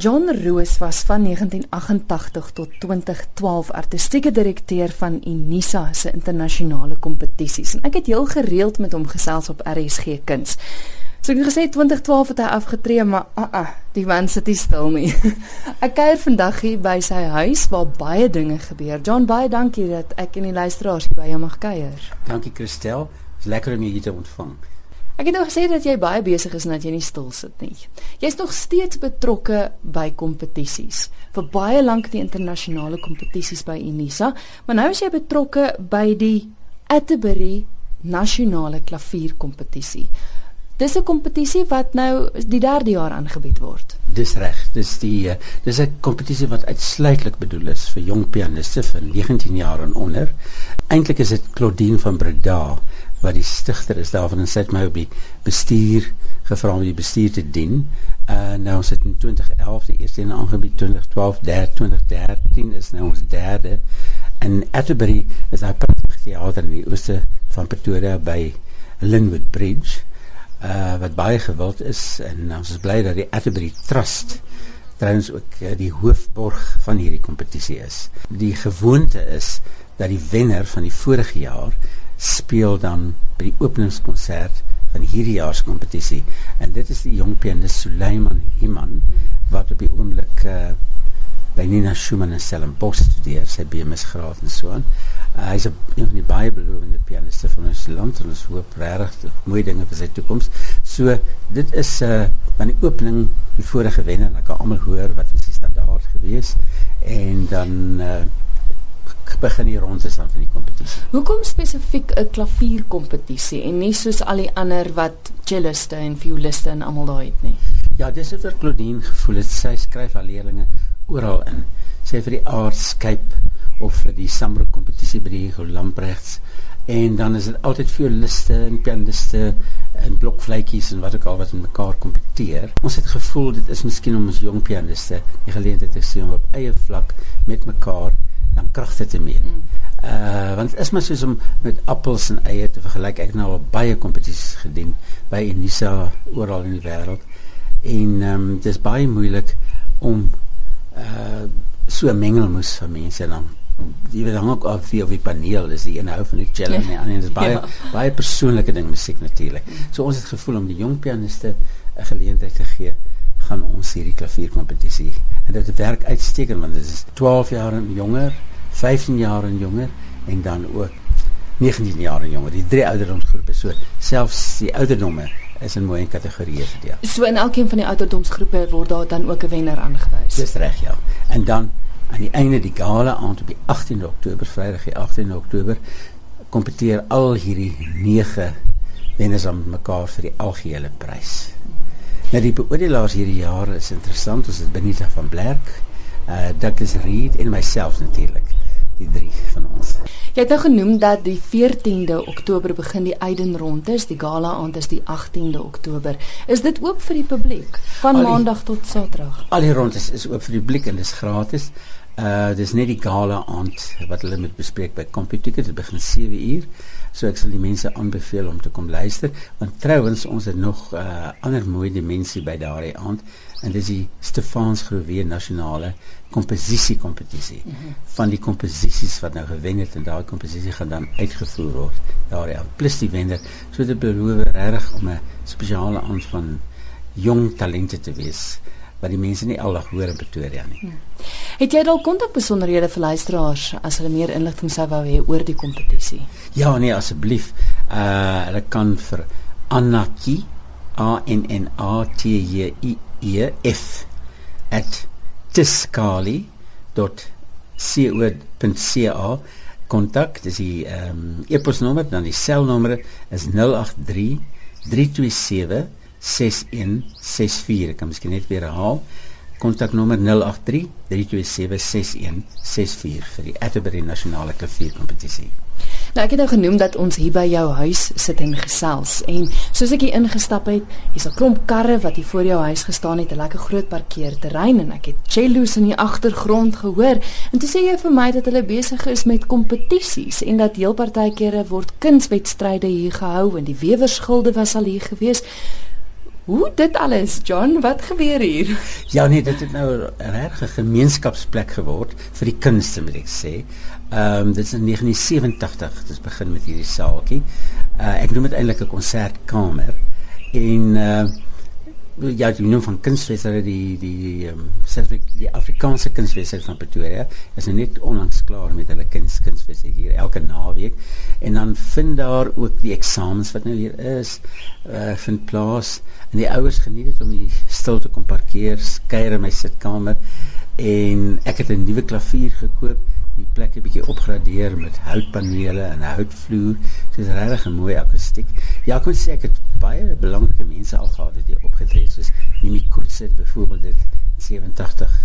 John Roos was van 1988 tot 2012 artistieke direkteur van Unisa se internasionale kompetisies. En ek het heel gereeld met hom gesels op RSG Kuns. So ek het gesê 2012 het hy afgetree, maar ah uh, uh, die man sit nie stil nie. ek kuier vandag hier by sy huis waar baie dinge gebeur. John, baie dankie dat ek en die luisteraars hier by jou mag kuier. Dankie Christel. Dit is lekker om jou hier te ontvang. Ek het nou gesê dat jy baie besig is en dat jy nie stil sit nie. Jy's nog steeds betrokke by kompetisies. Vir baie lank die internasionale kompetisies by Unisa, maar nou is jy betrokke by die Atterbury nasionale klavierkompetisie. Dis 'n kompetisie wat nou die derde jaar aangebied word. Dis reg. Dis die eh, dis 'n kompetisie wat uitsluitlik bedoel is vir jong pianiste van 19 jaar en onder. Eintlik is dit Claudine van Breda wat die stigter is daarvan en sê my op die bestuur gevra om die bestuur te dien. Uh nou ons het in 2011 die eerste een aangebied 2012 2013 is nou ons derde en Atterbury is 'n pragtige teater in die ooste van Pretoria by Linwood Bridge. Uh wat baie gewild is en ons is bly dat die Atterbury Trust trouens ook uh, die hoofborg van hierdie kompetisie is. Die gewoonte is dat die wenner van die vorige jaar speel dan by die openingskonsert van hierdie jaar se kompetisie en dit is die jong pianist Suleiman Iman wat op die oomblik uh, by Nina Schumann in Stellenbosch studeer sy BMS graad en so aan. Uh, hy is een van die baie belovende pianiste van ons land en ons hoop regtig mooi dinge vir sy toekoms so dit is uh, van die opening die vorige wenner en ek kan almal hoor wat is die standaard gewees. En dan uh, begin die rondes aan van die kompetisie. Hoekom spesifiek 'n klavierkompetisie en nie soos al die ander wat celliste en violiste en almal daai het nie? Ja, dis het vir Claudine gevoel het sy skryf haar leerlinge oral in. Sy vir die Artscape of vir die Samba kompetisie by die Hugo Lamprechts en dan is dit altyd violiste en pianiste en blokfluitjies en wat ook al wat in mekaar kompeteer. Ons het gevoel dit is miskien om ons jong pianiste die geleentheid te sien om op eie vlak met mekaar dan kragte te meen. Mm. Uh want is maar soos om met appels en eie te vergelyk. Ek het nou al baie kompetisies gedoen by Unisa oral in die wêreld. En um, dis baie moeilik om uh so mengelmoes van mense dan jy weet dan ook op vir die paneel is die een hou van die cello en die ander is baie ja. baie persoonlike ding musiek natuurlik. Mm. So ons het gevoel om die jong pianiste 'n geleentheid te gee gaan ons hierdie klavierkompetisie en dit werk uitstekend want dit is 12 jaar en jonger, 15 jaar en jonger en dan ook 19 jaar en jonger. Die drie ouderdomsgroepe so selfs die ouderdomme is in mooi kategorieë verdeel. So in elkeen van die ouderdomsgroepe word daar dan ook 'n wenner aangewys. Dis reg ja. En dan aan die einde die gala aand op die 18de Oktober, Vrydag die 18de Oktober, kompeteer al hierdie 9 wenners aan mekaar vir die algehele prys. Nou die beoordelaars hierdie jaar is interessant. Ons het Benita van Blerk, uh Douglas Reed en myself natuurlik. Die drie van ons. Jy het nou genoem dat die 14de Oktober begin die Eiden rondes, die gala aand is die 18de Oktober. Is dit oop vir die publiek van die, maandag tot saterdag? Al die rondes is oop vir die publiek en dis gratis. Uh dis net die gala aand wat hulle moet bespreek by Computicket. Dit begin 7 uur. So ek sal die mense aanbeveel om te kom luister want trouens ons het nog 'n uh, ander mooi dimensie by daardie aand en dis die Stefans Groewe nasionale komposisie kompetisie mm -hmm. van die komposisies wat nou gewen het en daai komposisie gaan dan uitgevoer word daardie aand plus die wenner so dit beloof regtig om 'n spesiale aand van jong talente te wees wat die mense nie aldag hoor in Pretoria nie. Hmm. Het jy dalk kontak besonderhede vir luisteraars as hulle meer inligting sou wou hê oor die kompetisie? Ja, nee asseblief. Uh hulle kan vir Anaki A N N A T J I E F @tiskali.co.za kontak. Dis die ehm um, e-posnommer dan die selnommer is 083 327 6164. Ek kan miskien net weer herhaal. Kontaknommer 083 327 6164 vir die Atterbury Nasionale Klavierkompetisie. Nou ek het nou genoem dat ons hier by jou huis sit en gesels en soos ek hier ingestap het, hier's 'n klomp karre wat hier voor jou huis gestaan het, 'n lekker groot parkeerterrein en ek het cellos in die agtergrond gehoor. En toe sê jy vir my dat hulle besig is met kompetisies en dat heel partykeere word kunswedstryde hier gehou en die wewersgilde was al hier gewees. Hoe dit alles, John, wat gebeur hier? Ja nee, dit het nou 'n regte gemeenskapsplek geword vir die kunste, moet ek sê. Ehm um, dit is in 1987, dit begin met hierdie saaltjie. Uh ek noem dit eintlik 'n konsertkamer. En uh ja, die noem van kunstwedstryd die die ehm um, die Afrikaanse kunstwedstryd van Pretoria is nou net onlangs klaar met hulle kunst kunstwedstryd hier elke naweek en dan vind daar ook die eksamens wat nou hier is uh vind plaas en die ouers geniet dit om die stil te kom parkeer skuier in my sitkamer en ek het 'n nuwe klavier gekoop die plek 'n bietjie opgradeer met houtpanele en houtvloer. Dit is regtig 'n mooi akoestiek. Ja, ek kon sê ek het baie belangrike mense al gehad wat hier opgetree het, soos Nimi Kurtse byvoorbeeld dit 87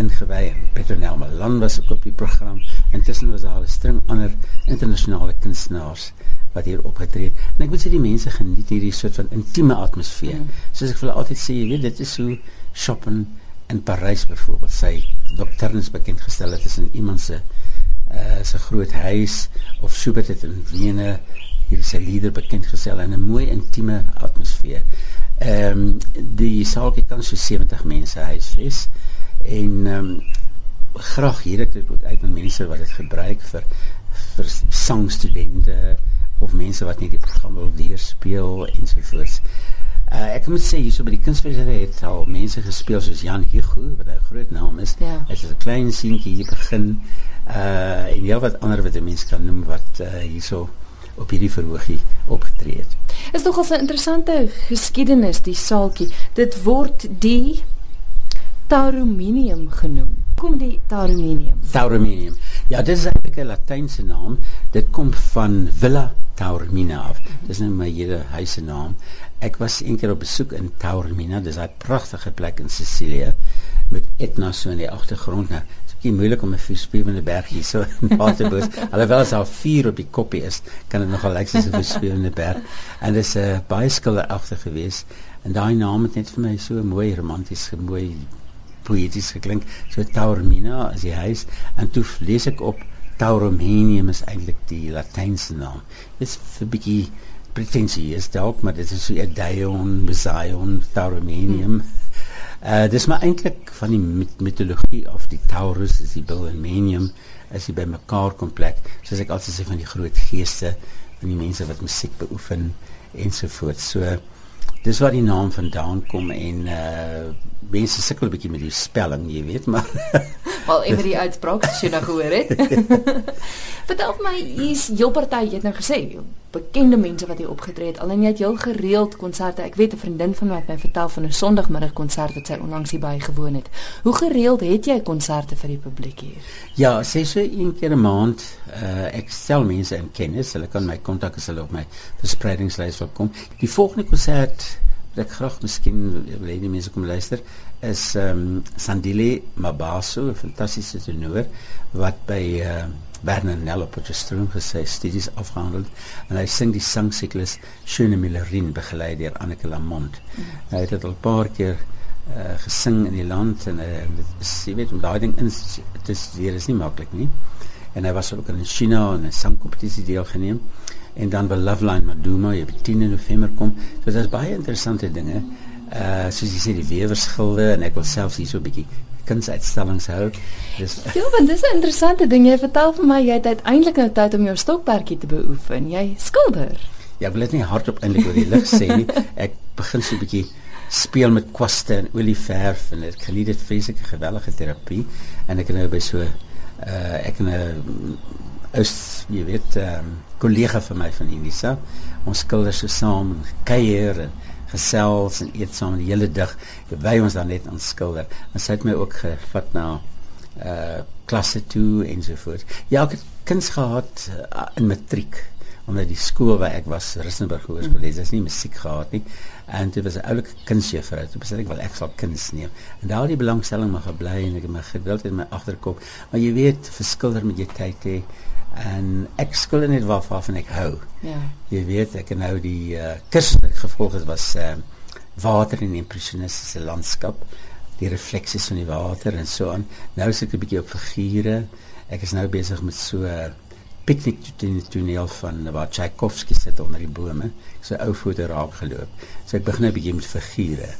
ingewy en Petronel Malan was ook op die program. Intussen was daar 'n string ander internasionale kunstenaars wat hier opgetree het. En ek moet sê die mense geniet hierdie soort van intieme atmosfeer. Mm. Soos ek vir hulle altyd sê, jy weet, dit is so Chopin in Parys byvoorbeeld sy dokternis bekend gestel het tussen iemand se uh se groot huis of Schubert het in Wene hier sy lieder bekend gestel in 'n mooi intieme atmosfeer. Ehm um, die saal kan so 70 mense huisves en ehm um, graag hier ek dit ook uit met mense wat dit gebruik vir vir sangstudente of mense wat net die program wil leer speel ensovoorts. Uh, ek moet sê hierso by die kunstfeesare het al mense gespeel soos Jan Hugo wat 'n groot naam is. Ja. Dit is 'n klein seentjie hier begin uh en ja wat ander wat mense kan noem wat uh, hierso op hierdie verhoogie opgetree het. Is nogal 'n interessante geskiedenis die saaltjie. Dit word die Taurominium genoem. Kom die Taurominium. Taurominium. Ja, dit is eintlik 'n Latynse naam. Dit kom van Villa Taormina af. Dis nou my hele huis se naam. Ek was eendag op besoek in Taormina. Dis 'n pragtige plek in Sicilië met Etna so in die agtergrond. Nou, dit is baie moeilik om 'n vuurspewende berg hier so in Waterboos. Alhoewel as daar vuur op die koppie is, kan dit nogal lyk soos 'n vuurspewende berg. En dis 'n uh, baie skilderagtig geweest. En daai naam het net vir my so mooi romanties, mooi poëties geklink. So Taormina as die huis en toe lees ek op Tauromenium is eintlik die Latynse naam. Dit is 'n bietjie pretensieus dalk, maar dit is so 'n Dion, Mession, Tauromenium. Hmm. Uh dis maar eintlik van die mitologie of die Taurus is die bil en Menium is die bymekaar komplek, soos ek altyd sê van die groot geeste van die mense wat musiek beoefen ensovoorts. So dis waar die naam vandaan kom en uh mense sukkel 'n bietjie met die spelling, jy weet, maar Wel, en die uitspraak as jy nou gehoor het. Vertel my, hier's heel party, jy het nou gesê, bekende mense wat hier opgetree het. Al en jy het heel gereeld konserte. Ek weet 'n vriendin van my het my vertel van 'n Sondagmiddag konsert wat sy onlangs hier by gewoon het. Hoe gereeld het jy konserte vir die publiek hier? Ja, sê so een keer 'n maand. Uh ek stel mense in kennis. Hulle kan my kontak as hulle op my verspreidingslys wil kom. Die volgende konsert wat ek graag miskien wil hê die mense kom luister is ehm um, Sandile Mabaso, 'n fantastiese tenor wat by uh Werner Nell op die stroom gesê studies afgehandel en hy sing die sangsiklus Schöne Millerin begelei deur Anneke Lamont. Mm. Hy het dit al 'n paar keer uh, gesing in die land en uh, dit is jy weet om daai ding in te studeer is nie maklik nie. En hy was ook in China en 'n sangkompetisie deelgeneem en dan by Loveline Maduma op 10 November kom. So is baie interessante dinge. Uh soos jy sê die weerskilde en ek wil selfs hier so 'n bietjie kunsuitstallings hou. Dis Ja, want dis 'n interessante ding. Jy vertel vir my jy het uiteindelik nou tyd om jou stokperdjie te beoefen. Jy skilder. Ja, ek wil dit nie hardop eintlik oor die lig sê nie. Ek begin so 'n bietjie speel met kwaste en olieverf en ek geniet dit vreeslike gewellige terapie en ek nou by so uh ek 'n is jy weet 'n um, kollega van my van Unisa. Ons skilder so saam en kuier en gesels en eet saam die hele dag. Wy ons dan net aan skilder. En sy het my ook gevat na uh klasse toe en so voort. Ja, ek het kuns gehad uh, in matriek omdat die skool waar ek was, Rissenburg Hoërskool, dis is nie musiek gehad nie. En dit was 'n oulike kunsjuffrou. Toe besluit ek wel ek sal kuns neem. En daar die belangstelling maar gebly en ek het my geduld in my agterkop. Maar jy weet, verskilder met jy tyd hê en ek skuld net waarvan ek hou. Ja. Jy weet ek nou die uh, kursus wat ek gevolg het was uh, water en impressionistiese landskap, die refleksies van die water en so aan. Nou is ek 'n bietjie op figure. Ek is nou besig met so uh, pikniktoneel van waar Tchaikovsky sit onder die bome. Ek sê ou voete raak geloop. So ek begin 'n bietjie met figure.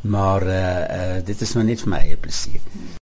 Maar uh, uh dit is nou net vir my eie plesier.